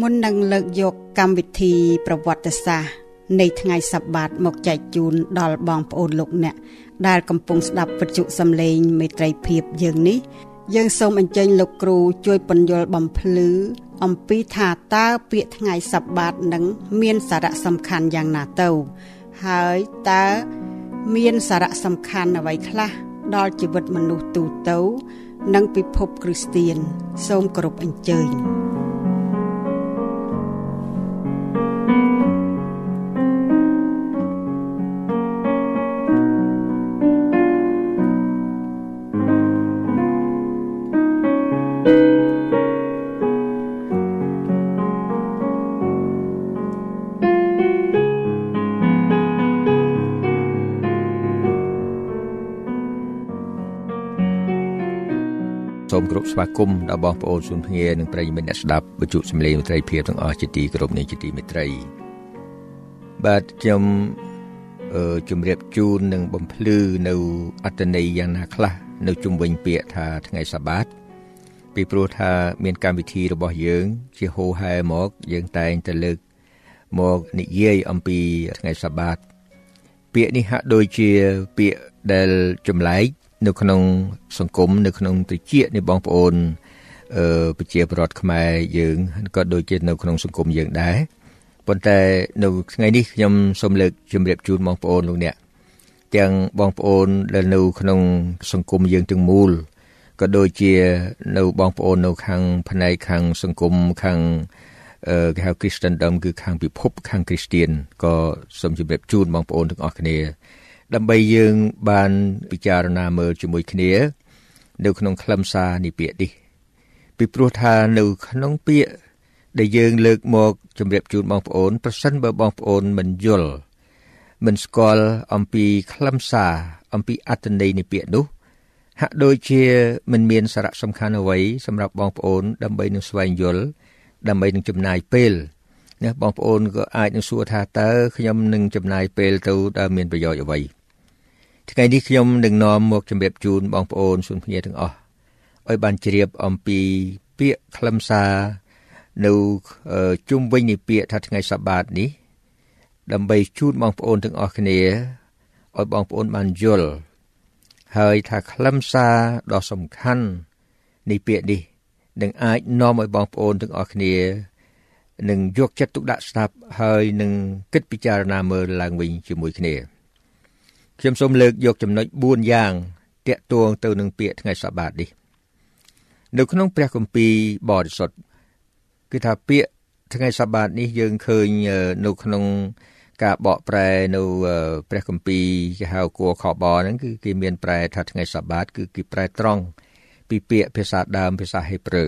មុននឹងលើកយកកម្មវិធីប្រវត្តិសាស្ត្រនៃថ្ងៃសបាតមកចែកជូនដល់បងប្អូនលោកអ្នកដែលកំពុងស្ដាប់វិទ្យុសំឡេងមេត្រីភាពយើងនេះ យើងសូមអញ្ជើញលោកគ្រូជួយពន្យល់បំភ្លឺអំពីថាតើពាក្យថ្ងៃសបាតនឹងមានសារៈសំខាន់យ៉ាងណាទៅ ហើយតើមានសារៈសំខាន់អ្វីខ្លះដល់ជីវិតមនុស្សទូទៅ និងពិភពគ្រីស្ទៀនសូមគោរពអញ្ជើញ សូមគោរពស្វាគមន៍ដល់បងប្អូនជនភ្ងានិងប្រិយមិត្តអ្នកស្ដាប់វិទ្យុសំឡេងមេត្រីភាពទាំងអស់ជាទីគោរពនិងជាទីមេត្រី បាទខ្ញុំអឺជំរាបជូននិងបំភ្លឺនៅអត្តន័យយ៉ាងណាខ្លះនៅជុំវិញពាក្យថាថ្ងៃសបាតពីព្រោះថាមានកម្មវិធីរបស់យើង ជាហោហែមក យើងតែងតែលើកមកនិយាយអំពីថ្ងៃសបាតពាក្យនេះហាក់ដូចជាពាក្យដែលចម្លែក នៅក្នុងសង្គមនៅក្នុងទជានៃបងប្អូនអឺប្រជាពលរដ្ឋខ្មែរយើងក៏ដូចជានៅក្នុងសង្គមយើងដែរប៉ុន្តែនៅថ្ងៃនេះខ្ញុំសូមលើកជម្រាបជូនបងប្អូនលោកអ្នកទាំងបងប្អូនដែលនៅក្នុងសង្គមយើងទាំងមូលក៏ដូចជានៅបងប្អូននៅខាងផ្នែកខាងសង្គមខាងអឺគេហៅ Christendom គឺខាងពិភពខាង Christian ក៏សូមជម្រាបជូនបងប្អូនទាំងអស់គ្នា ដើម្បីយើងបានពិចារណាមើលជាមួយគ្នា នៅក្នុងខ្លឹមសារនេះពាក្យនេះពីព្រោះថានៅក្នុងពាក្យដែលយើងលើកមកជម្រាបជូនបងប្អូន ប្រសិនបើបងប្អូនមិនយល់មិនស្គាល់អំពីខ្លឹមសារអំពីអត្ថន័យនៃពាក្យនោះ ហាក់ដូចជាមិនមានសារៈសំខាន់អ្វីសម្រាប់បងប្អូន ដើម្បីនឹងស្វែងយល់ដើម្បីនឹងចំណាយពេលណាបងប្អូនក៏អាចនឹងសួរថាតើខ្ញុំនឹងចំណាយពេលទៅតើមានប្រយោជន៍អ្វី ថ្ងៃនេះខ្ញុំនឹងនាំមកជម្រាបជូនបងប្អូនសុនភ្ញាទាំងអស់ឲ្យបានជ្រាបអំពីពាក្យខ្លឹមសារនៅជុំវិញនៃពាក្យថាថ្ងៃសបាតនេះ ដើម្បីជូនបងប្អូនទាំងអស់គ្នាឲ្យបងប្អូនបានយល់ហើយថាខ្លឹមសារដ៏សំខាន់នៃពាក្យនេះនឹងអាចនាំឲ្យបងប្អូនទាំងអស់គ្នានឹងយកចិត្តទុកដាក់ស្ដាប់ហើយនឹងគិតពិចារណាមើលឡើងវិញជាមួយគ្នា ខ្ញុំសូមលើកយកចំណុច4យ៉ាងតាក់ទងទៅនឹងពាក្យថ្ងៃសបាតនេះនៅក្នុងព្រះគម្ពីរបរិសុទ្ធគឺថាពាក្យថ្ងៃសបាតនេះយើងឃើញនៅក្នុងការបកប្រែនៅព្រះគម្ពីរគេហៅគួរខបហ្នឹងគឺគេមានប្រែថាថ្ងៃសបាត គឺគេប្រែត្រង់ពីពាក្យភាសាដើមភាសាហេប្រឺ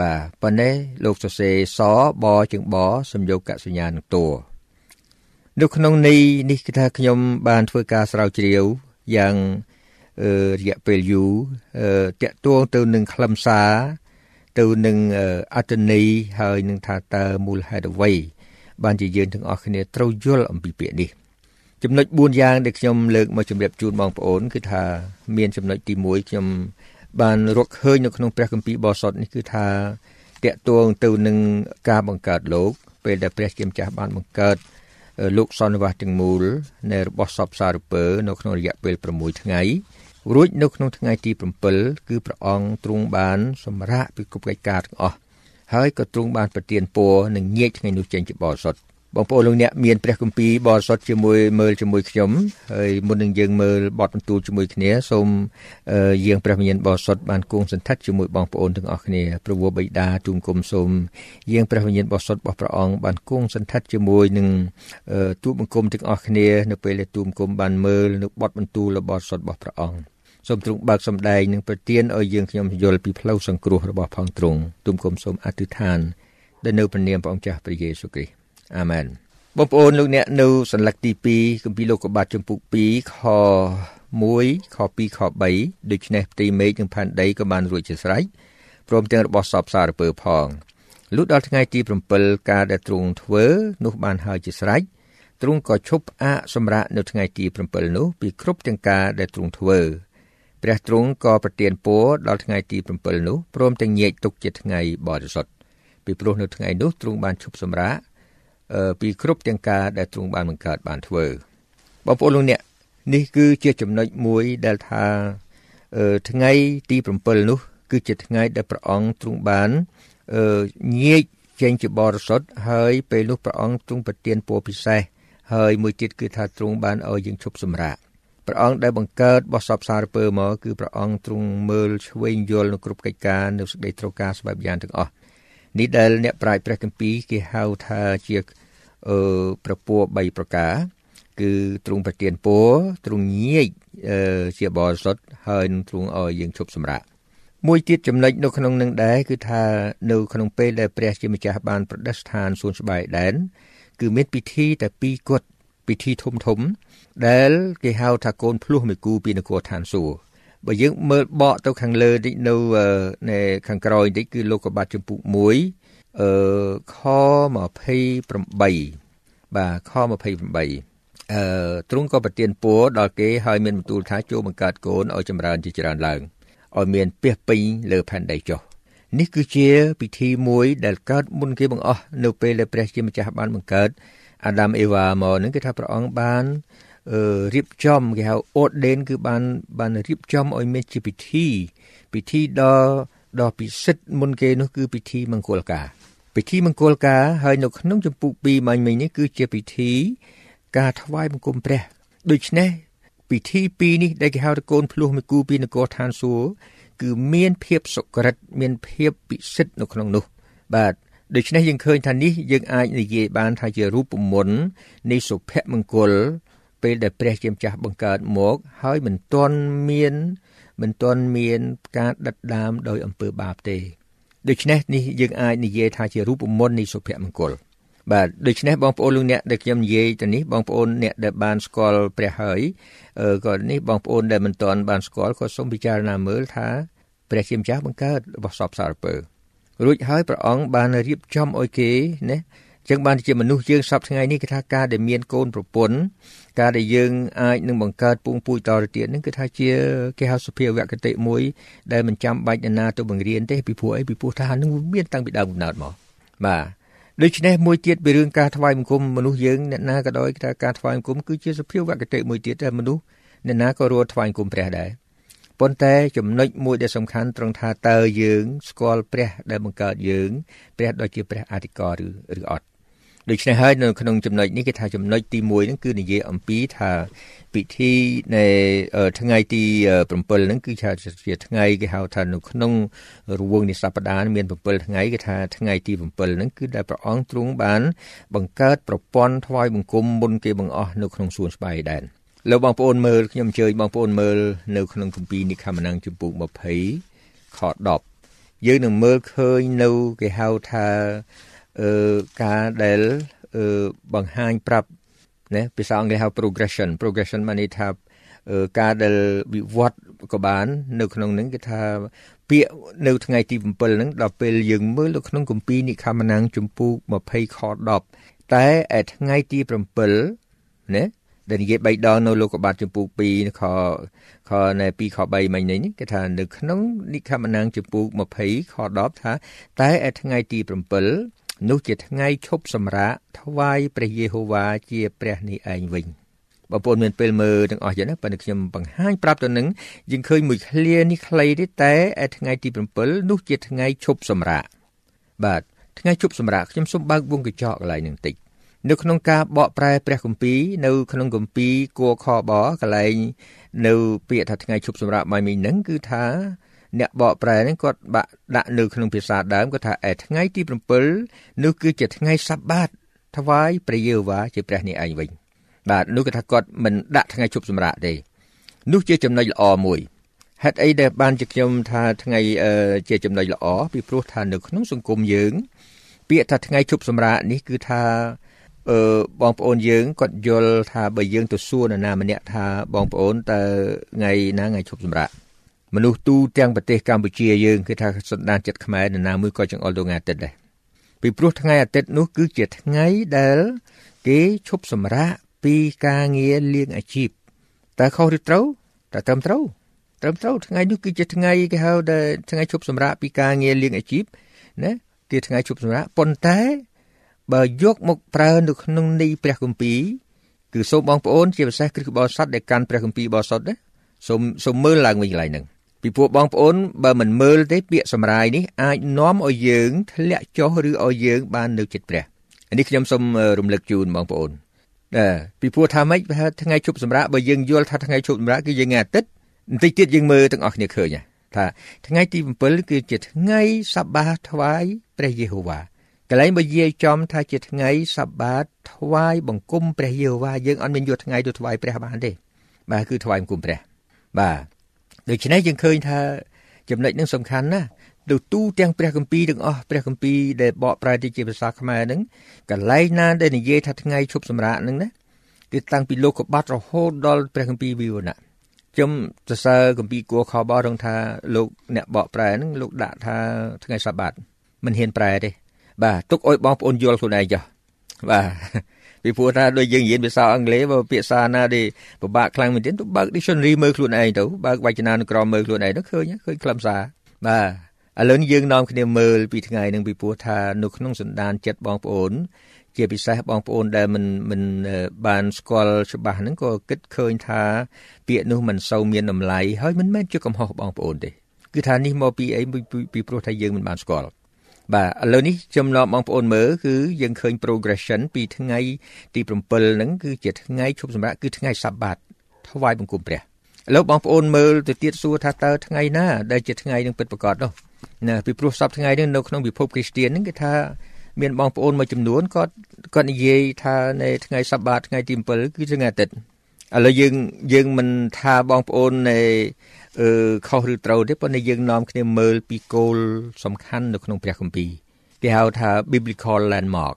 បាទប៉ុន្តែលោកសរសេរសបជាងបសំយោគកសញ្ញានឹងតួ នៅក្នុងន័យនេះគឺថាខ្ញុំបានធ្វើការស្រាវជ្រាវយ៉ាងរយៈពេលយូរតាក់ទងទៅនឹងខ្លឹមសារទៅនឹងអត្តន័យហើយនឹងថាតើមូលហេតុអ្វីបានជាយើងទាំងអស់គ្នាត្រូវយល់អំពីពាក្យនេះចំណុច4យ៉ាងដែលខ្ញុំលើកមកជម្រាបជូនបងប្អូនគឺថាមានចំណុចទី1ខ្ញុំបានរកឃើញនៅក្នុងព្រះគម្ពីរបោសុតនេះគឺថាតាក់ទងទៅនឹងការបង្កើតលោកពេលដែលព្រះជាម្ចាស់បានបង្កើត លោកសន្និវាសទាំងមូលនៃរបស់សពសារពើនៅក្នុងរយៈពេល6ថ្ងៃរួចនៅក្នុងថ្ងៃទី7គឺព្រះអង្គទ្រង់បានសម្រាកពីគ្រប់កិច្ចការទាំងអស់ហើយក៏ទ្រង់បានប្រទានពរនិងញែកថ្ងៃនោះចេញជាបរិសុទ្ធ បងប្អូនលោកអ្នកមានព្រះគម្ពីរបរិសុទ្ធជាមួយមើលជាមួយខ្ញុំហើយមុននឹងយើងមើលបទបន្ទូលជាមួយគ្នាសូមយាងព្រះវិញ្ញាណបរិសុទ្ធបានគង់សន្តិដ្ឋជាមួយបងប្អូនទាំងអស់គ្នាព្រះវរបិតាទូលគុំសូមយាងព្រះវិញ្ញាណបរិសុទ្ធរបស់ព្រះអង្គបានគង់សន្តិដ្ឋជាមួយនឹងទូលបង្គំទាំងអស់គ្នានៅពេលដែលទូលបង្គំបានមើលនៅបទបន្ទូលរបស់បរិសុទ្ធរបស់ព្រះអង្គសូមទ្រង់បើកសម្ដែងនិងប្រទានឲ្យយើងខ្ញុំយល់ពីផ្លូវសង្គ្រោះរបស់ផងទ្រង់ទូលគុំសូមអធិដ្ឋានដែលនៅព្រះនាមព្រះអង្គចាស់ព្រះយេស៊ូវគ្រីស្ទ អាមែនបងប្អូនលោកអ្នកនៅសន្លឹកទី2គម្ពីរលោកុបាទចំពុក2ខ1ខ2ខ3ដូច្នេះផ្ទៃមេឃនិងផែនដីក៏បានរួចជាស្រេចព្រមទាំងរបស់សពសារពើផងលុះដល់ថ្ងៃទី7ការដែលទ្រង់ធ្វើនោះបានហើយជាស្រេចទ្រង់ក៏ឈប់ផ្អាកសម្រាកនៅថ្ងៃទី7នោះពីគ្រប់ទាំងការដែលទ្រង់ធ្វើព្រះទ្រង់ក៏ប្រទានពរដល់ថ្ងៃទី7នោះព្រមទាំងញែកទុកជាថ្ងៃបរិសុទ្ធពីព្រោះនៅថ្ងៃនោះទ្រង់បានឈប់សម្រាក ពីគ្រប់ទាំងការដែលទ្រង់បានបង្កើតបានធ្វើបងប្អូនលោកអ្នកនេះគឺជាចំណុចមួយដែលថាថ្ងៃទី7នោះ គឺជាថ្ងៃដែលព្រះអង្គទ្រង់បានញែកចេញជាបរិសុទ្ធហើយពេលនោះព្រះអង្គទ្រង់ប្រទានពរពិសេសហើយមួយទៀតគឺថាទ្រង់បានឲ្យយើងឈប់សម្រាកព្រះអង្គដែលបង្កើតបោះសពសារពើមកគឺព្រះអង្គទ្រង់មើលឆ្វេងយល់នៅគ្រប់កិច្ចការនៅសេចក្តីត្រូវការស្បែបយ៉ាងទាំងអស់ នេះដែលអ្នកប្រាជ្ញព្រះគម្ពីរគេហៅថាជាអឺប្រពោ3ប្រការ គឺទ្រង់ប្រទានពរទ្រង់ញែកជាបរិសុទ្ធហើយនឹងទ្រង់ឲ្យយើងឈប់សម្រាកមួយទៀតចំណុចនៅក្នុងនឹងដែរគឺថានៅក្នុងពេលដែលព្រះជាម្ចាស់បានប្រដេស្ថានសួនស្បែកដែនគឺមានពិធីតែពីរគត់ពិធីធំធំ ដែលគេហៅថាកូនភ្លោះមួយគូពីនគរឋានសួគ៌ បើយើងមើលបកទៅខាងលើតិចនៅនៅខាងក្រោយតិចគឺលោកកបាត់ចម្ពុក1អឺខ28បាទខ28អឺទ្រង់ក៏ប្រទានពរដល់គេហើយមានបន្ទូលថាចូលបង្កើតកូនឲ្យចម្រើនជាច្រើនឡើងឲ្យមានពាសពេញលើផែនដីចុះនេះគឺជាពិធីមួយដែលកើតមុនគេបង្អស់នៅពេលដែលព្រះជាម្ចាស់បានបង្កើតអាដាមអេវ៉ាមកនឹងគេថាព្រះអង្គបាន រៀបចំគេហៅ ordain គឺបានបានរៀបចំឲ្យមានជាពិធីពិធីដ៏ដ៏ពិសិដ្ឋមុនគេនោះគឺពិធីមង្គលការពិធីមង្គលការហើយនៅក្នុងចម្ពោះ2មាញ់មិញនេះគឺជាពិធីការថ្វាយបង្គំព្រះដូច្នេះពិធីពីរនេះដែលគេហៅថាកូនភ្លោះមួយគូពីនគរឋានសួគ៌គឺមានភាពសុក្រិតមានភាពពិសិដ្ឋនៅក្នុងនោះបាទដូច្នេះយើងឃើញថានេះយើងអាចនិយាយបានថាជារូបមន្តនៃសុភមង្គល ពេលដែលព្រះជាម្ចាស់បង្កើតមក ហើយមិនទាន់មាន មិនទាន់មានការដិតដាមដោយអំពើបាបទេដូច្នេះនេះយើងអាចនិយាយថាជារូបមន្តនៃសុភមង្គលបាទដូច្នេះបងប្អូនលោកអ្នកដែលខ្ញុំនិយាយទៅនេះបងប្អូនអ្នកដែលបានស្គាល់ព្រះហើយក៏នេះបងប្អូនដែលមិនទាន់បានស្គាល់ក៏សូមពិចារណាមើលថាព្រះជាម្ចាស់បង្កើតរបស់សពសារពើរួចហើយព្រះអង្គបានរៀបចំឲ្យគេណា ចឹងបានជាមនុស្សយើងសពថ្ងៃនេះគឺថាការដែលមានកូនប្រពន្ធការដែលយើងអាចនឹងបង្កើតពងពូជតទៅទៀតនឹងគឺថាជាគេហៅសុភាវគតិមួយដែលមិនចាំបាច់ណាទៅបង្រៀនទេពីព្រោះអីពីព្រោះថានឹងមានតាំងពីដើមកំណើតមកបាទដូច្នេះមួយទៀតពីរឿងការថ្វាយបង្គំមនុស្សយើងអ្នកណាក៏ដោយថាការថ្វាយបង្គំគឺជាសុភាវគតិមួយទៀតដែលមនុស្សអ្នកណាក៏រួចថ្វាយបង្គំព្រះដែរប៉ុន្តែចំណុចមួយដែលសំខាន់ត្រង់ថាតើយើងស្គាល់ព្រះដែលបង្កើតយើងព្រះដ៏ជាព្រះអធិការឬឬអត់ ដូច្នេះហើយនៅក្នុងចំណុចនេះគេថាចំណុចទី1ហ្នឹងគឺនិយាយអំពីថាពិធីនៃថ្ងៃទី7ហ្នឹងគឺជាថ្ងៃគេហៅថានៅក្នុងរង្វង់នៃសប្តាហ៍មាន7ថ្ងៃគេថាថ្ងៃទី7ហ្នឹងគឺដែលព្រះអង្គទ្រង់បាន បង្កើតប្រព័ន្ធថ្វាយបង្គំមុនគេបង្អស់នៅក្នុងសួនស្បៃដែនលោកបងប្អូនមើលខ្ញុំអញ្ជើញបងប្អូនមើលនៅក្នុងគម្ពីរនិខមណាំងជំពូក20ខ10យើងនឹងមើលឃើញនៅគេហៅថា អឺការដែលអឺបង្ហាញប្រាប់ណាភាសាអង់គ្លេសហៅ progression progression មានន័យថាការដែលវិវត្តក៏បាន នៅក្នុងនឹងគេថាពាក្យនៅថ្ងៃទី7ហ្នឹងដល់ពេលយើងមើលនៅក្នុងគម្ពីរនិខមណាំងជំពូក20ខ10តែឯថ្ងៃទី7ណាដែលនិយាយ3ដងនៅលោកកបាតចំពូក2ខខនៅ2ខ3មិញនេះគេថានៅក្នុងនិខមណាំងចំពូក20ខ10ថាតែឯថ្ងៃទី7 នោះជាថ្ងៃឈប់សម្រាកថ្វាយព្រះយេហូវ៉ាជាព្រះនេះឯងវិញបងប្អូនមានពេលមើលទាំងអស់យ៉ាងណាប៉ុន្តែខ្ញុំបង្ហាញប្រាប់ទៅនឹងយើងឃើញមួយឃ្លានេះខ្លីទេតែឯថ្ងៃទី7នោះជាថ្ងៃឈប់សម្រាកបាទថ្ងៃឈប់សម្រាកខ្ញុំសូមបើកវងកញ្ចក់កន្លែងនឹងតិចនៅក្នុងការបកប្រែព្រះគម្ពីរនៅក្នុងគម្ពីរគួខបកន្លែងនៅពាក្យថាថ្ងៃឈប់សម្រាកបាយមីងហ្នឹងគឺថា អ្នកបកប្រែហ្នឹងគាត់បាក់ដាក់នៅក្នុងភាសាដើមគាត់ថាឯថ្ងៃទី7នោះគឺជាថ្ងៃសបាតថ្វាយព្រះយេហូវ៉ាជាព្រះនេះឯងវិញបាទនោះគាត់ថាគាត់មិនដាក់ថ្ងៃឈប់សម្រាកទេនោះជាចំណុចល្អមួយហេតុអីដែលបានជាខ្ញុំថាថ្ងៃជាចំណុចល្អពីព្រោះថានៅក្នុងសង្គមយើង ពាក្យថាថ្ងៃឈប់សម្រាកនេះគឺថាអឺបងប្អូនយើងគាត់យល់ថាបើយើងទៅសួរនរណាម្នាក់ថាបងប្អូនតើថ្ងៃណាថ្ងៃឈប់សម្រាក មនុស្សទូទាំងប្រទេសកម្ពុជាយើងគឺថាសន្តានចិត្តខ្មែរនរណាមួយក៏ចង្អុលទៅថ្ងៃអាទិត្យដែរពីព្រោះថ្ងៃអាទិត្យនោះគឺជាថ្ងៃដែលគេឈប់សម្រាកពីការងារលៀងអាជីពតើខុសឬត្រូវតើត្រឹមត្រូវត្រឹមត្រូវថ្ងៃនេះគឺជាថ្ងៃគេហៅថាថ្ងៃឈប់សម្រាកពីការងារលៀងអាជីពណាគឺថ្ងៃឈប់សម្រាកប៉ុន្តែបើយកមកប្រើនៅក្នុងន័យព្រះគម្ពីរគឺសូមបងប្អូនជាពិសេសគ្រិស្តបរិស័ទដែលកាន់ព្រះគម្ពីរបរិសុទ្ធណាសូមសូមមើលឡើងវិញកន្លែងហ្នឹង ពីពួកបងប្អូនបើមិនមើលទេពាក្យសម្រាយនេះអាចនាំឲ្យយើងធ្លាក់ចុះឬឲ្យយើងបាននៅចិត្តព្រះនេះខ្ញុំសូមរំលឹកជូនបងប្អូនដែរពីព្រោះថាម៉េចថ្ងៃជប់សម្រាប់បើយើងយល់ថាថ្ងៃជប់សម្រាប់គឺយើងថ្ងៃអាទិត្យបន្តិចទៀតយើងមើលទាំងអស់គ្នាឃើញថាថ្ងៃទី7គឺជាថ្ងៃសបាថ្វាយព្រះយេហូវ៉ាកន្លែងបើយាយចំថាជាថ្ងៃសបាថ្វាយបង្គំព្រះយេហូវ៉ាយើងអត់មានយកថ្ងៃទៅថ្វាយព្រះបានទេបាទគឺថ្វាយបង្គំព្រះបាទ ដូច្នេះយើងឃើញថាចំណុចនឹងសំខាន់ណាស់ទៅទូទាំងព្រះគម្ពីរទាំងអស់ព្រះគម្ពីរដែលបកប្រែទៅជាភាសាខ្មែរហ្នឹងកន្លែងណាដែលនិយាយថាថ្ងៃឈប់សម្រាកហ្នឹងណាគឺតាំងពីលោកកបាត់រហូតដល់ព្រះគម្ពីរវិវរណៈខ្ញុំសរសើរគម្ពីរគួរខបរងថាលោកអ្នកបកប្រែហ្នឹងលោកដាក់ថាថ្ងៃសបាតមិនហ៊ានប្រែទេបាទទុកឲ្យបងប្អូនយល់ខ្លួនឯងចុះបាទ ពីព្រោះថាដូចយើងរៀនភាសាអង់គ្លេសបើភាសាណាដែលពិបាកខ្លាំងមែនទែនទៅបើក dictionary មើលខ្លួនឯងទៅបើកវចនានុក្រមមើលខ្លួនឯងទៅឃើញឃើញខ្លឹមសារបាទឥឡូវនេះយើងនាំគ្នាមើលពីថ្ងៃនឹងពីព្រោះថានៅក្នុងសន្តានចិត្តបងប្អូន ជាពិសេសបងប្អូនដែលមិនមិនបានស្គាល់ច្បាស់ហ្នឹងក៏គិតឃើញថាពាក្យនោះមិនសូវមានតម្លៃហើយមិនមែនជាកំហុសបងប្អូនទេគឺថានេះមកពីអីពីព្រោះថាយើងមិនបានស្គាល់ បាទឥឡូវនេះខ្ញុំនាំបងប្អូនមើលគឺយើងឃើញ progression ពីថ្ងៃទី7ហ្នឹងគឺជាថ្ងៃឈប់សម្រាកគឺថ្ងៃសាបាតថ្វាយបង្គំព្រះឥឡូវបងប្អូនមើលទៅទៀតសួរថាតើថ្ងៃណាដែលជាថ្ងៃនឹងពិតប្រាកដនោះណាពីព្រោះសពថ្ងៃនេះនៅក្នុងពិភពគ្រីស្ទានហ្នឹងគេថាមានបងប្អូនមួយចំនួនគាត់គាត់និយាយថានៅថ្ងៃសបាតថ្ងៃទី7គឺថ្ងៃអាទិត្យឥឡូវយើងយើងមិនថាបងប្អូននៃ អឺខុសឬត្រូវទេប៉ុន្តែយើងនាំគ្នាមើលពីគោលសំខាន់នៅក្នុងព្រះគម្ពីរគេហៅថា biblical landmark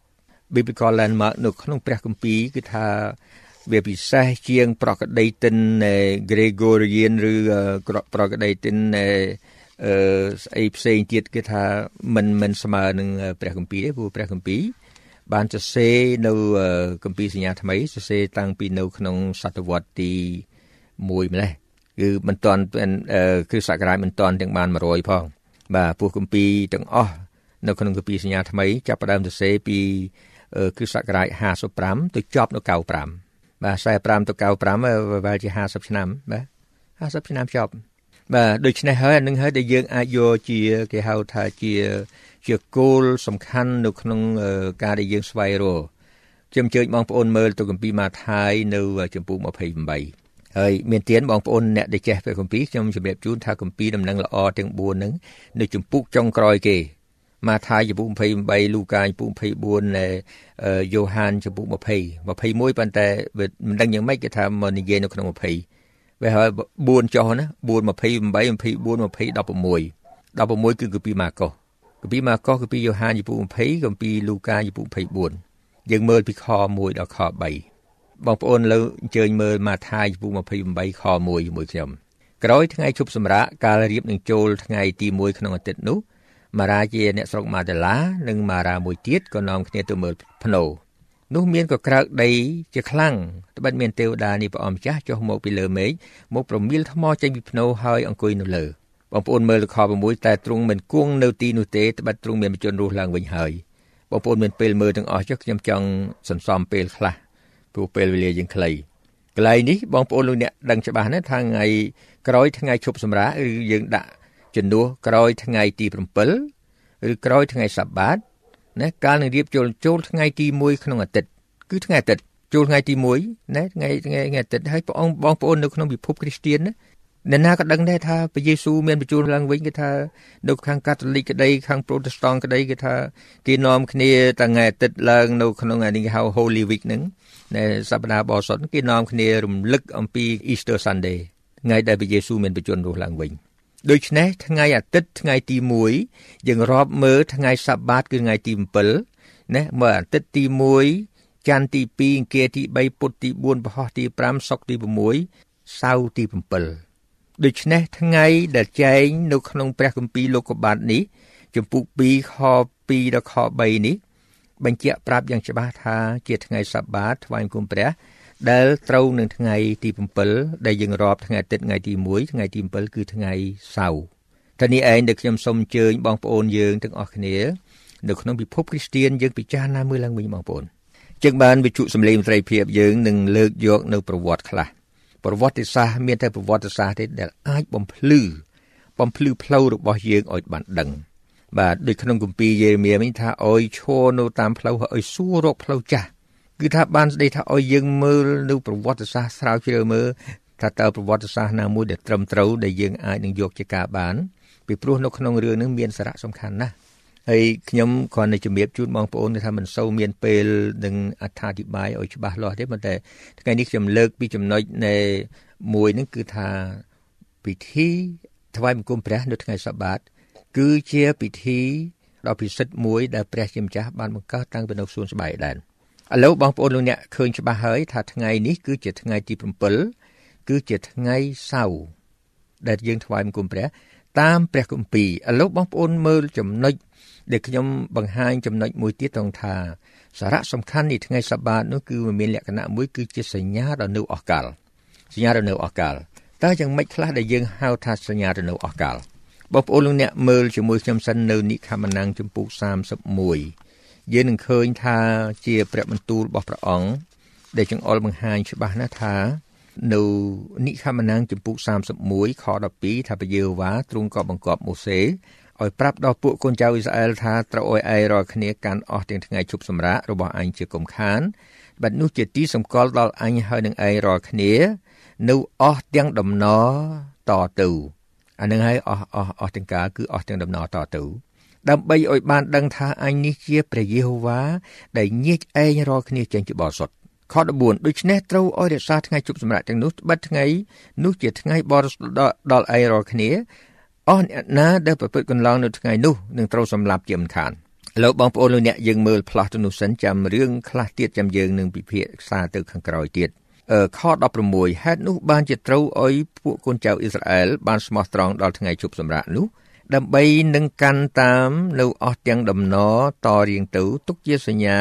biblical landmark នៅក្នុងព្រះគម្ពីរគឺថាវាពិសេសជាង ប្រកដីទិន Gregorian ឬប្រកដីទិនអឺស្អីផ្សេងទៀតគេថាមិនមិនស្មើនឹងព្រះគម្ពីរទេព្រោះព្រះគម្ពីរបានសរសេរនៅគម្ពីរសញ្ញាថ្មីសរសេរតាំងពីនៅក្នុងសតវត្សទី1ម្លេះ គឺមិនទាន់គឺសករាជមិនទាន់ទាំងបាន100ផងបាទពោះគម្ពីរទាំងអស់នៅក្នុងគម្ពីរសញ្ញាថ្មីចាប់ផ្ដើមសរសេរពីគឺសករាជ55ទៅចប់នៅ95បាទ45ទៅ95វាជា50ឆ្នាំបាទ50ឆ្នាំចប់បាទដូច្នេះហើយអានឹងហើយដែលយើងអាចយកជាគេហៅថាជាជាគោលសំខាន់នៅក្នុងការដែលយើងស្វែងរកខ្ញុំអញ្ជើញបងប្អូនមើលទៅគម្ពីរម៉ាថាយនៅ ចំពោះ28 ហើយមានទៀនបងប្អូនអ្នកដែលចេះពេលគម្ពីរខ្ញុំជម្រាបជូនថាគម្ពីរដំណឹងល្អទាំង4ហ្នឹងនៅចំពុកចុងក្រោយគេម៉ាថាយចំពុក28លូកាចំពុក24នៃយ៉ូហានចំពុក20 21ប៉ុន្តែមិនដឹងយ៉ាងម៉េចគេថាមកនិយាយនៅក្នុង20វាហើយ4ចុះណា4 28 24 20 16 16គឺគម្ពីរម៉ាកុសគម្ពីរម៉ាកុសគម្ពីរយ៉ូហានចំពោះ20គម្ពីរលូកាចំពោះ24យើងមើលពីខ1ដល់ខ3 បងប្អូនលើអញ្ជើញមើលម៉ាថាយចំពោះ28ខ1ជាមួយខ្ញុំក្រោយថ្ងៃជប់សម្រាកកាលរៀបនឹងចូលថ្ងៃទី1ក្នុងអាទិត្យនោះម៉ារ៉ាជាអ្នកស្រុកម៉ាតាឡានិងម៉ារ៉ាមួយទៀតក៏នាំគ្នាទៅមើលភ្នោនោះមានកក្រើកដីជាខ្លាំងត្បិតមានទេវតានេះព្រះអម្ចាស់ចុះមកពីលើមេឃមកប្រមៀលថ្មចេញពីភ្នោហើយអង្គុយនៅលើបងប្អូនមើលលខ6តែទ្រង់មិនគង់នៅទីនោះទេត្បិតទ្រង់មានបញ្ជនរស់ឡើងវិញហើយបងប្អូនមានពេលមើលទាំងអស់ចុះខ្ញុំចង់សន្សំពេលខ្លះ ព្រោះពេលវេលាយើងខ្លីកន្លែងនេះបងប្អូនលោកអ្នកដឹងច្បាស់ណាស់ថាថ្ងៃក្រោយថ្ងៃឈប់សម្រាកឬយើងដាក់ជំនួសក្រោយថ្ងៃទី7ឬក្រោយថ្ងៃសបាតណាកាលនឹងរៀបចូលចូលថ្ងៃទី1ក្នុងអាទិត្យគឺថ្ងៃអាទិត្យចូលថ្ងៃទី1ណាថ្ងៃថ្ងៃថ្ងៃអាទិត្យហើយព្រះអង្គបងប្អូននៅក្នុងពិភពគ្រីស្ទានណាអ្នកណាក៏ដឹងដែរថាព្រះយេស៊ូវមានបញ្ជូនឡើងវិញគេថានៅខាងកាតូលិកក្តីខាងប្រូតេស្តង់ក្តីគេថាគេនាំគ្នាតាថ្ងៃអាទិត្យឡើងនៅក្នុងអានេះគេហៅ Holy Week ហ្នឹង នៅសប្តាហ៍បរិសុទ្ធគេនាំគ្នារំលឹកអំពី Easter Sunday ថ្ងៃដែលព្រះយេស៊ូវមានបញ្ជូនរស់ឡើងវិញដូច្នេះថ្ងៃអាទិត្យថ្ងៃទី1យើងរាប់មើលថ្ងៃសបាតគឺថ្ងៃទី7ណាមើលអាទិត្យទី1ច័ន្ទទី2អង្គារទី3ពុធទី4ពហុទី5សុក្រទី6សៅរ៍ទី7ដូច្នេះថ្ងៃដែលចែងនៅក្នុងព្រះគម្ពីរលោកុបាទនេះចំពុក2ខ2ដល់ខ3នេះ បញ្ជាក់ប្រាប់យ៉ាងច្បាស់ថាជាថ្ងៃសបាតថ្វាយគុំព្រះដែលត្រូវនឹងថ្ងៃទី7ដែលយើងរាប់ថ្ងៃអាទិត្យថ្ងៃទី1ថ្ងៃទី7គឺថ្ងៃសៅរ៍តែនេះឯងដែលខ្ញុំសូមអញ្ជើញបងប្អូនយើងទាំងអស់គ្នានៅក្នុងពិភពគ្រីស្ទានយើងពិចារណាមើលឡើងវិញបងប្អូនជាងបានវិទ្យុសំឡេងមន្ត្រីភាពយើងនឹងលើកយកនៅប្រវត្តិខ្លះប្រវត្តិសាស្ត្រមានតែប្រវត្តិសាស្ត្រទេដែលអាចបំភ្លឺបំភ្លឺផ្លូវរបស់យើងឲ្យបានដឹង បាទដូចក្នុងគម្ពីរយេរេមៀវិញថាអោយឈរនៅតាមផ្លូវហើយសួររកផ្លូវចាស់គឺថាបានស្ដីថាឲ្យយើងមើលនៅប្រវត្តិសាស្ត្រស្រាវជ្រាវមើលថាតើប្រវត្តិសាស្ត្រណាមួយដែលត្រឹមត្រូវដែលយើងអាចនឹងយកជាការបានពីព្រោះនៅក្នុងរឿងនេះមានសារៈសំខាន់ណាស់ហើយខ្ញុំគ្រាន់តែជំរាបជូនបងប្អូនថាមិនសូវមានពេលនឹងអត្ថាធិប្បាយឲ្យច្បាស់លាស់ទេប៉ុន្តែថ្ងៃនេះខ្ញុំលើកពីចំណុចនៃមួយនឹងគឺថាពិធីថ្វាយបង្គំព្រះនៅថ្ងៃសបាត គឺជាពិធីដ៏ពិសិដ្ឋមួយដែលព្រះជាម្ចាស់បានបង្កើតតាំងពីនៅសួនស្បែកដែរឥឡូវបងប្អូនលោកអ្នកឃើញច្បាស់ហើយថាថ្ងៃនេះគឺជាថ្ងៃទី7គឺជាថ្ងៃសៅរ៍ដែលយើងថ្វាយបង្គំព្រះ តាមព្រះគម្ពីរឥឡូវបងប្អូនមើលចំណុចដែលខ្ញុំបង្ហាញចំណុចមួយទៀតត្រង់ថាសារៈសំខាន់នៃថ្ងៃសបាតនោះគឺមានលក្ខណៈមួយគឺជាសញ្ញាដ៏នៅអស់កលសញ្ញាដ៏នៅអស់កលតើយ៉ាងម៉េចខ្លះដែលយើងហៅថាសញ្ញាដ៏នៅអស់កល បងប្អូនលោកអ្នកមើលជាមួយខ្ញុំសិននៅនិខមណាំងចំពុក31យើងនឹងឃើញថាជាព្រះបន្ទូលរបស់ព្រះអង្គដែលចង្អុលបង្ហាញច្បាស់ណាស់ថានៅនិខមណាំងចំពុក31ខ12ថាព្រះយេហូវ៉ាទ្រង់ក៏បង្គាប់ម៉ូសេឲ្យប្រាប់ដល់ពួកកូនចៅអ៊ីស្រាអែលថាត្រូវឲ្យឯងរាល់គ្នាកាន់អស់ទាំងថ្ងៃជប់សម្រាករបស់អញជាគុំខានបាត់នោះជាទីសម្គាល់ដល់អញហើយនឹងឯងរាល់គ្នា នៅអស់ទាំងដំណរតទៅ អានឹងហើយអស់អស់អស់ទាំងកាលគឺអស់ទាំងដំណរតទៅដើម្បីឲ្យបានដឹងថាអញនេះជាព្រះយេហូវ៉ាដែលញែកឯងរាល់គ្នាចេញពីបរិសុទ្ធខ14ដូច្នេះត្រូវឲ្យរក្សាថ្ងៃជប់សម្រាប់ទាំងនោះបិទថ្ងៃនោះជាថ្ងៃបរិសុទ្ធដល់ឯងរាល់គ្នាអស់អ្នកណាដែលប្រព្រឹត្តកន្លងនៅថ្ងៃនោះនឹងត្រូវសម្លាប់ជាមិនខានលោកបងប្អូនលោកអ្នកយើងមើលផ្លាស់ទៅនោះសិនចាំរឿងខ្លះទៀតចាំយើងនឹងពិភាក្សាទៅខាងក្រោយទៀត ខ16ហេតុនោះបានជាត្រូវឲ្យពួកកូនចៅអ៊ីស្រាអែលបានស្មោះត្រង់ដល់ថ្ងៃជប់សម្រាប់នោះដើម្បីនឹងកាន់តាមនៅអស់ទាំងដំណរតរៀងទៅទុកជាសញ្ញា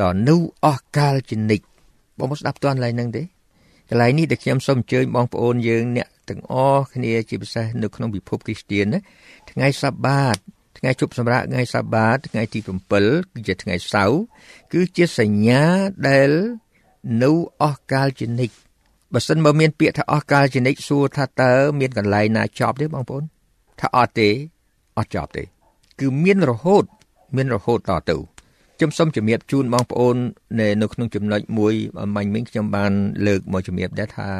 ដល់នៅអស់កាលជានិច្ចបងមកស្ដាប់តន់ឡើយនឹងទេកន្លែងនេះដែលខ្ញុំសូមអញ្ជើញបងប្អូនយើងអ្នកទាំងអស់គ្នាជាពិសេសនៅក្នុងពិភពគ្រីស្ទានណាថ្ងៃសបាតថ្ងៃជប់សម្រាប់ថ្ងៃសបាតថ្ងៃទី7គឺជាថ្ងៃសៅរ៍គឺជាសញ្ញាដែល នៅអស់កាលជានិច្ចបើសិនបើមានពាក្យថាអស់កាលជានិច្ចសួរថាតើមានកន្លែងណាចប់ទេបងប្អូនថាអត់ទេអត់ចប់ទេ គឺមានរហូត មានរហូតតទៅខ្ញុំសូមជំរាបជូនបងប្អូននៅនៅក្នុងចំណុចមួយមាញ់មិញខ្ញុំបានលើកមកជំរាបដែរថា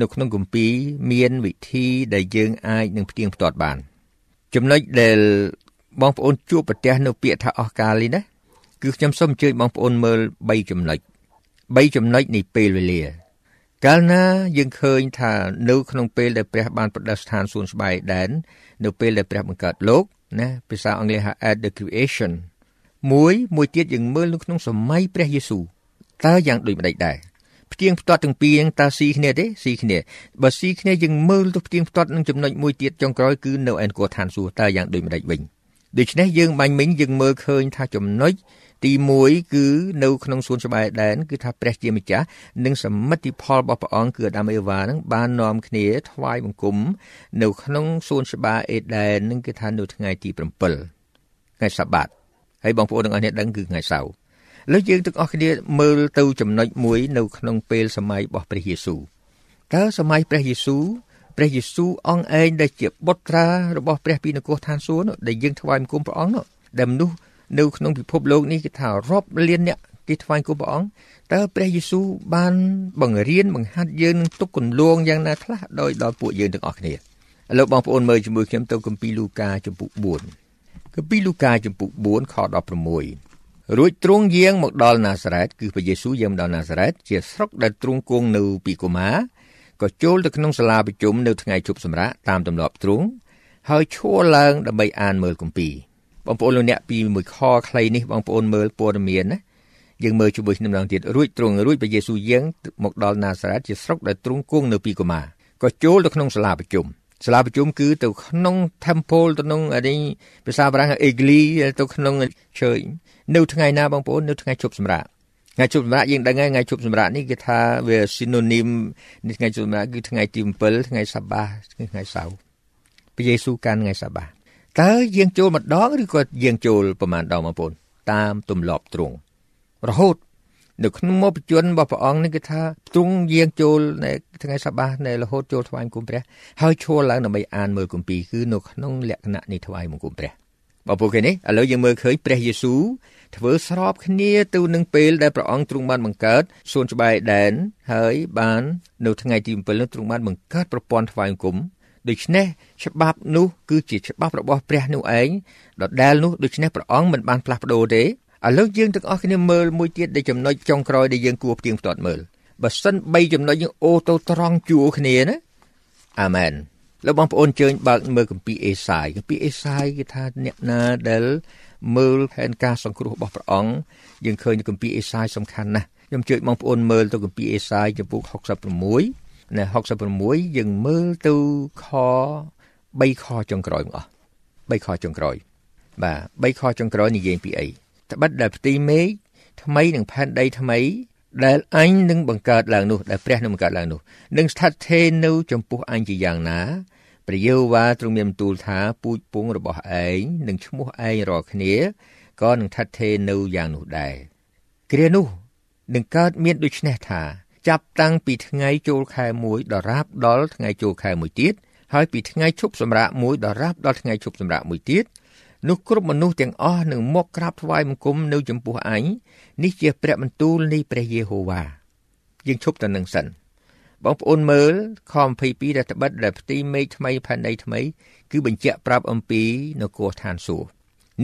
នៅក្នុងគម្ពីរមានវិធីដែលយើងអាចនឹងផ្ទៀងផ្ទាត់បាន ចំណុចដែលបងប្អូនជួបប្រទះនៅពាក្យថាអស់កាលនេះណាគឺខ្ញុំសូមអញ្ជើញបងប្អូនមើល3ចំណុច 3ចំណុចនៃពេលវេលា កាលណាយើងឃើញថានៅក្នុងពេលដែលព្រះបានប្រដៅស្ថានសួនស្បែកដែននៅពេលដែលព្រះបង្កើតលោកណាភាសាអង់គ្លេសហៅ at the creation មួយមួយទៀតយើងមើលនៅក្នុងសម័យព្រះយេស៊ូវតើយ៉ាងដូចម្ដេចដែរផ្ទៀងផ្ទាត់ទាំងពីរហ្នឹងតើស៊ីគ្នាទេស៊ីគ្នាបើស៊ីគ្នាយើងមើលទៅផ្ទៀងផ្ទាត់នឹងចំណុចមួយទៀតចុងក្រោយគឺនៅឯនគរឋានសួគ៌តើយ៉ាងដូចម្ដេចវិញដូច្នេះយើងបាញ់មិញយើងមើលឃើញថាចំណុច ទី1គឺនៅក្នុងសួនច្បារអេដែនគឺថាព្រះជាម្ចាស់និងសមិទ្ធផលរបស់ព្រះអង្គគឺអាដាមអេវ៉ានឹងបាននាំគ្នាថ្វាយបង្គំនៅក្នុងសួនច្បារអេដែននឹងគឺថានៅថ្ងៃទី7ថ្ងៃសបាតហើយបងប្អូនទាំងអស់គ្នាដឹងគឺថ្ងៃសៅរ៍លើយើងទាំងអស់គ្នាមើលទៅចំណុចមួយនៅក្នុងពេលសម័យរបស់ព្រះយេស៊ូវតើសម័យព្រះយេស៊ូវព្រះយេស៊ូវអង្គឯងដែលជាបុត្រារបស់ព្រះពីនគរឋានសួគ៌ដែលយើងថ្វាយបង្គំព្រះអង្គនោះដែលមនុស្ស នៅក្នុងពិភពលោកនេះគេថារាប់លានអ្នកគេថ្វាយគុំព្រះអង្គតើព្រះយេស៊ូវបានបង្រៀនបង្ហាត់យើងនឹងទុកគន្លងយ៉ាងណាខ្លះដោយដល់ពួកយើងទាំងអស់គ្នាឥឡូវបងប្អូនមើលជាមួយខ្ញុំទៅគម្ពីរលូកាចំពុក4គម្ពីរលូកាចំពុក4ខ16រួចទ្រង់យាងមកដល់ណាសារ៉េតគឺព្រះយេស៊ូវយាងមកដល់ណាសារ៉េតជាស្រុកដែលទ្រង់គង់នៅពីកូម៉ាក៏ចូលទៅក្នុងសាលាប្រជុំនៅថ្ងៃជប់សម្រាកតាមទម្លាប់ទ្រង់ហើយឈរឡើងដើម្បីអានមើលគម្ពីរ បងប្អូនលោកអ្នកពីមួយខខ្លីនេះបងប្អូនមើលព័ត៌មានណាយើងមើលជាមួយគ្នាម្ដងទៀតរួចទ្រង់រួចព្រះយេស៊ូវយាងមកដល់ណាសារ៉េតជាស្រុកដែលទ្រង់គង់នៅពីកូម៉ាក៏ចូលទៅក្នុងសាលាប្រជុំសាលាប្រជុំគឺទៅក្នុង temple ទៅក្នុងអានេះភាសាបារាំង Egli ទៅក្នុង church នៅថ្ងៃណាបងប្អូននៅថ្ងៃជប់សម្រាប់ថ្ងៃជប់សម្រាប់យើងដឹងហើយថ្ងៃជប់សម្រាប់នេះគេថាវា synonym នេះថ្ងៃជប់សម្រាប់គឺថ្ងៃទី7ថ្ងៃសបាថ្ងៃសៅរ៍ព្រះយេស៊ូវកាន់ថ្ងៃសបា តើយើងចូលម្ដងឬក៏យើងចូលប្រមាណដងបងប្អូនតាមទម្លាប់ទ្រង់រហូតនៅក្នុងមុខបជនរបស់ព្រះអង្គនេះគឺថាទ្រង់យាងចូលនៅថ្ងៃសបានៅរហូតចូលថ្វាយបង្គំព្រះហើយឈរឡើងដើម្បីអានមើលគម្ពីរគឺនៅក្នុងលក្ខណៈនៃថ្វាយបង្គំព្រះបងប្អូនគេនេះឥឡូវយើងមើលឃើញព្រះយេស៊ូវធ្វើស្របគ្នាទៅនឹងពេលដែលព្រះអង្គទ្រង់បានបង្កើតសួនច្បារដែនហើយបាននៅថ្ងៃទី7នោះទ្រង់បានបង្កើតប្រព័ន្ធថ្វាយបង្គំ ដូច្នេះច្បាប់នោះគឺជាច្បាប់របស់ព្រះនោះឯងដដែលនោះដូច្នេះព្រះអង្គមិនបានផ្លាស់ប្ដូរទេឥឡូវយើងទាំងអស់គ្នាមើលមួយទៀតដែលចំណុចចុងក្រោយដែលយើងគួរផ្ទៀងផ្ទាត់មើលបើសិន3ចំណុចយើងអូទៅត្រង់ជួរគ្នាណាអាមែនលោកបងប្អូនជើញបើកមើលគម្ពីរអេសាយគម្ពីរអេសាយគេថាអ្នកណាដែលមើលផែនការសង្គ្រោះរបស់ព្រះអង្គយើងឃើញគម្ពីរអេសាយសំខាន់ណាស់ខ្ញុំជួយបងប្អូនមើលទៅគម្ពីរអេសាយចំពុក66 នៅ66យើងមើលទៅខ3ខចុងក្រោយមកអស់3ខចុងក្រោយ បាទ3ខចុងក្រោយនិយាយពីអីត្បិតដែលផ្ទៃមេឃថ្មីនិងផែនដីថ្មី ដែលអញនឹងបង្កើតឡើងនោះដែលព្រះនឹងបង្កើតឡើងនោះនឹងស្ថិតថេរនៅចំពោះអញជាយ៉ាងណាព្រះយេហូវ៉ាទ្រង់មានបន្ទូលថាពូជពងរបស់ឯងនិងឈ្មោះឯងរាល់គ្នាក៏នឹងស្ថិតថេរនៅយ៉ាងនោះដែរគ្រានោះនឹងកើតមានដូចនេះថា ចាប់តាំងពីថ្ងៃចូលខែ1ដល់រាបដល់ថ្ងៃចូលខែ1ទៀតហើយពីថ្ងៃឈប់សម្រាក1ដល់រាបដល់ថ្ងៃឈប់សម្រាក1ទៀតនោះគ្រប់មនុស្សទាំងអស់នឹងមកក្រាបថ្វាយបង្គំនៅចំពោះអញនេះជាព្រះបន្ទូលនៃព្រះយេហូវ៉ាយើងឈប់ទៅនឹងសិនបងប្អូនមើលខ22ដែលត្បិតដែលផ្ទៃមេឃថ្មីផែនដីថ្មី គឺបញ្ជាក់ប្រាប់អំពីនគរឋានសួគ៌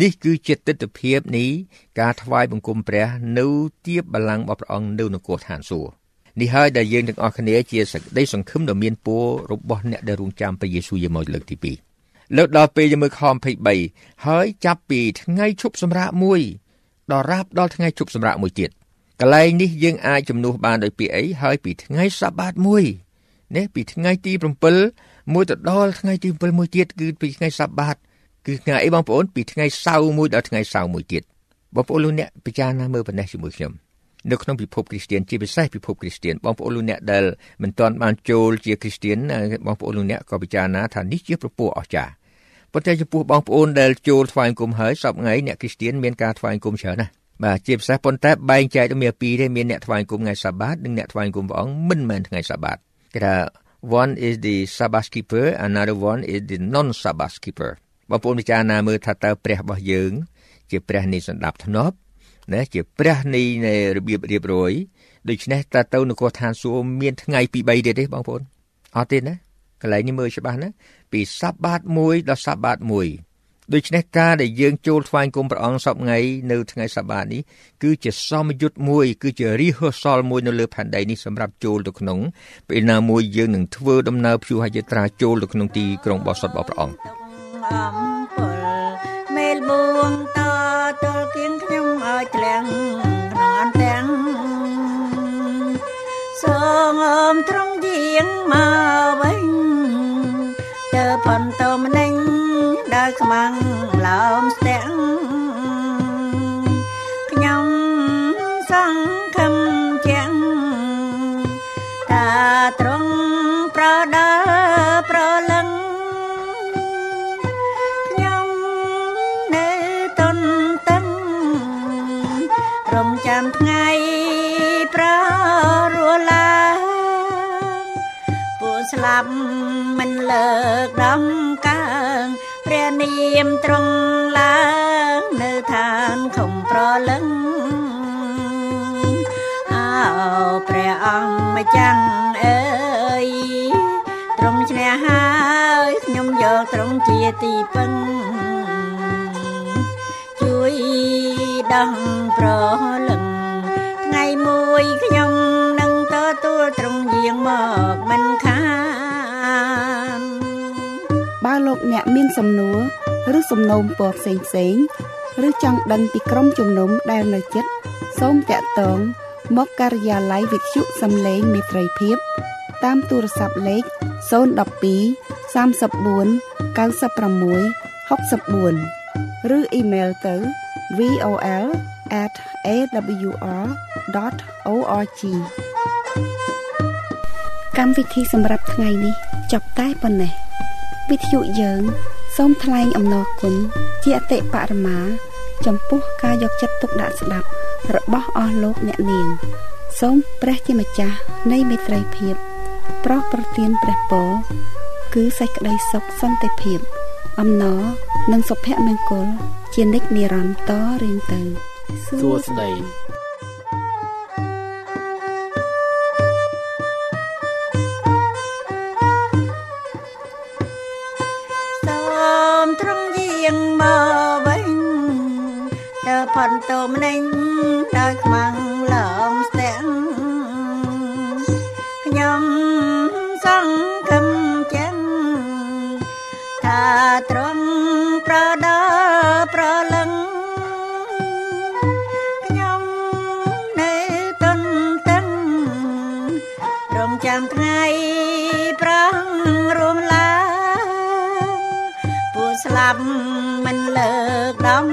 នេះគឺជាទស្សនវិជ្ជានេះការថ្វាយបង្គំព្រះ នៅទៀបបល្ល័ង្ករបស់ព្រះអង្គនៅនគរឋានសួគ៌ នេះហើយដែលយើងទាំងអស់គ្នាជាសក្តីសង្ឃឹមដ៏មានពររបស់អ្នកដែលរងចាំព្រះយេស៊ូវយេម៉ូលើកទី2លើកដល់ពេលយើងមើលខ23ហើយចាប់ពីថ្ងៃឈប់សម្រាកមួយដល់រាប់ដល់ថ្ងៃឈប់សម្រាកមួយទៀតកន្លែងនេះយើងអាចជំនួសបានដោយពាក្យអីហើយពីថ្ងៃសបាតមួយនេះពីថ្ងៃទី7មួយទៅដល់ថ្ងៃទី7មួយទៀតគឺពីថ្ងៃសបាតគឺថ្ងៃអីបងប្អូនពីថ្ងៃសៅរ៍មួយដល់ថ្ងៃសៅរ៍មួយទៀតបងប្អូនលោកអ្នកពិចារណាមើលប៉ុណ្ណេះជាមួយខ្ញុំ នៅក្នុងពិភពគ្រីស្ទានជាពិសេសពិភពគ្រីស្ទានបងប្អូនលោកអ្នកដែលមិនទាន់បានចូលជាគ្រីស្ទានបងប្អូនលោកអ្នកក៏ពិចារណាថានេះជាប្រពោះអស្ចារ្យប៉ុន្តែចំពោះបងប្អូនដែលចូលថ្វាយគុំហើយសពថ្ងៃអ្នកគ្រីស្ទានមានការថ្វាយគុំច្រើនណាស់បាទជាពិសេសប៉ុន្តែបែងចែកទៅមានពីរទេមានអ្នកថ្វាយគុំថ្ងៃសាបាតនិងអ្នកថ្វាយគុំព្រះអង្គមិនមែនថ្ងៃសាបាតគេថា one is the sabbath keeper another one is the non sabbath keeper បងប្អូនពិចារណាមើលថាតើព្រះរបស់យើង ជាព្រះនៃសន្តាប់ធ្នាប់ ណាជាព្រះនៃនៃរបៀបរៀបរយដូច្នេះតើទៅនគរឋានសួគ៌មានថ្ងៃពី3ទៀតទេបងប្អូនអត់ទេណាកន្លែងនេះមើលច្បាស់ណាពីសបាត1ដល់សបាត1ដូច្នេះការដែលយើងចូលថ្វាយគុំព្រះអង្គសពថ្ងៃនៅថ្ងៃសបាតនេះគឺជាសមយុទ្ធមួយ គឺជា rehearsal មួយនៅលើផែនដីនេះសម្រាប់ចូលទៅក្នុងពេលណាមួយយើងនឹងធ្វើដំណើរព្យុហយាត្រាចូលទៅក្នុងទីក្រុងបោះសុតរបស់ព្រះអង្គ មកវិញទៅផនតម្នេញដល់ខ្មាំងឡោមស្ទាំ ពួកស្លាប់មិនលើកដំកើងព្រះនាមត្រង់ឡើងនៅឋានខំប្រលឹងម្ចាំងអើយត្រង់ឈ្នះហើយខ្ញុំយកត្រង់ជាទីពឹងជួយដឹងប្រលឹងថ្ងៃមួយខ្ញុំនឹងទទួលត្រង់យាងមកមិនខាន បើលោកអ្នកមានសំណួរឬសំណូមពរផ្សេងផ្សេងឬចង់ដឹងពីក្រុមជំនុំដែលនៅជិតសូមតាក់ទងមកការិយាល័យវិទ្យុសំឡេងមេត្រីភាព តាមទូរស័ព្ទលេខ012 34 96 64ឬអ៊ីមែលទៅ vol@awr.org កម្មវិធីសម្រាប់ថ្ងៃនេះ ចប់តែប៉ុណ្ណេះវិទ្យុយើង សូមថ្លែងអំណរគុណជាអតិបរមា ចំពោះការយកចិត្តទុកដាក់ស្ដាប់របស់អស់លោកអ្នកនាង សូមព្រះជាម្ចាស់នៃមេត្រីភាព ប្រោះប្រទានព្រះពរគឺសេចក្តីសុខសន្តិភាព អំណរនិងសុភមង្គលជានិច្ចនិរន្តរ៍តរៀងទៅសួស្តី ផុនតោមណេញដោយខ្មាំងឡងស្ទាំងខ្ញុំសង្ឃឹមចឹងថាត្រង់ប្រដាប្រលឹងខ្ញុំនៅតនតឹងរងចាំថ្ងៃប្រងរួមឡាពួកស្លាប់មិនលើកដំ